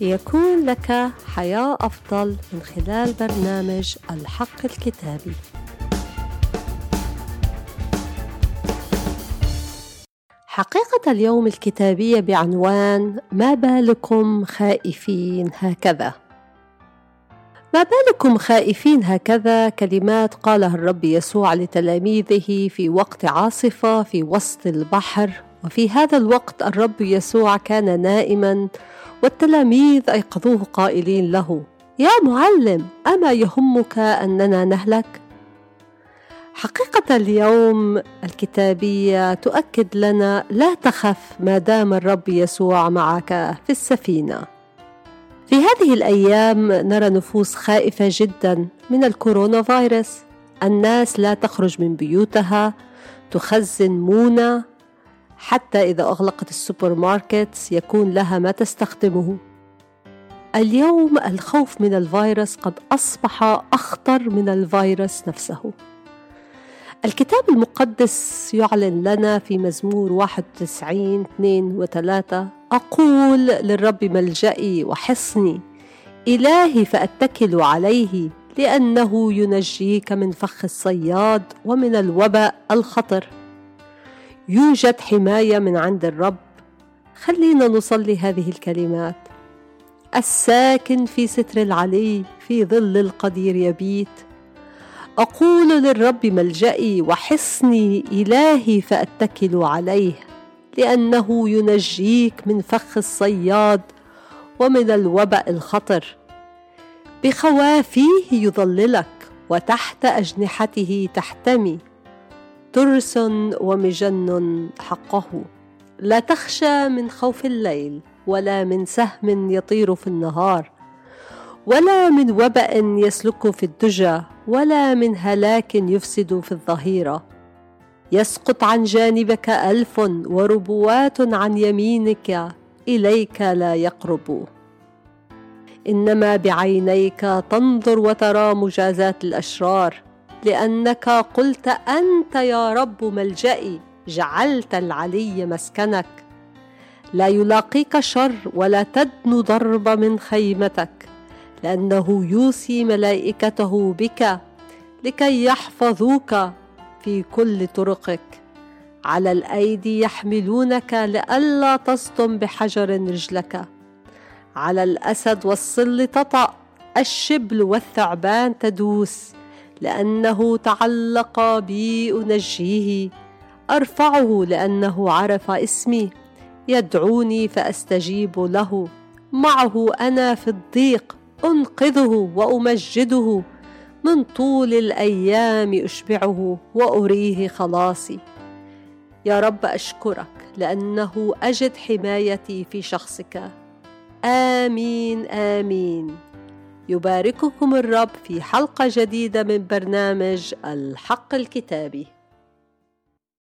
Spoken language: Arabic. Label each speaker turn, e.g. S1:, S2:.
S1: ليكون لك حياة أفضل من خلال برنامج الحق الكتابي. حقيقة اليوم الكتابية بعنوان ما بالكم خائفين هكذا. ما بالكم خائفين هكذا كلمات قالها الرب يسوع لتلاميذه في وقت عاصفة في وسط البحر وفي هذا الوقت الرب يسوع كان نائما والتلاميذ أيقظوه قائلين له يا معلم أما يهمك أننا نهلك؟ حقيقة اليوم الكتابية تؤكد لنا لا تخف ما دام الرب يسوع معك في السفينة. في هذه الأيام نرى نفوس خائفة جدا من الكورونا فيروس. الناس لا تخرج من بيوتها تخزن مونة حتى إذا أغلقت السوبر ماركت يكون لها ما تستخدمه. اليوم الخوف من الفيروس قد أصبح أخطر من الفيروس نفسه. الكتاب المقدس يعلن لنا في مزمور 91 2 و3 أقول للرب ملجئي وحصني إلهي فأتكل عليه لأنه ينجيك من فخ الصياد ومن الوباء الخطر. يوجد حماية من عند الرب. خلينا نصلي هذه الكلمات. الساكن في ستر العلي في ظل القدير يبيت. أقول للرب ملجئي وحصني إلهي فأتكل عليه لأنه ينجيك من فخ الصياد ومن الوباء الخطر. بخوافيه يظللك وتحت أجنحته تحتمي. ترس ومجن حقه. لا تخشى من خوف الليل ولا من سهم يطير في النهار. ولا من وبأ يسلك في الدجى ولا من هلاك يفسد في الظهيرة. يسقط عن جانبك ألف وربوات عن يمينك إليك لا يقرب. إنما بعينيك تنظر وترى مجازات الأشرار. لأنك قلت أنت يا رب ملجئي جعلت العلي مسكنك. لا يلاقيك شر ولا تدن ضرب من خيمتك لأنه يوصي ملائكته بك لكي يحفظوك في كل طرقك. على الأيدي يحملونك لئلا تصدم بحجر رجلك. على الأسد والصل تطأ الشبل والثعبان تدوس. لأنه تعلق بي أنجيه. أرفعه لأنه عرف اسمي. يدعوني فأستجيب له. معه أنا في الضيق. أنقذه وأمجده. من طول الأيام أشبعه وأريه خلاصي. يا رب أشكرك لأنه أجد حمايتي في شخصك. آمين آمين. يبارككم الرب في حلقة جديدة من برنامج الحق الكتابي.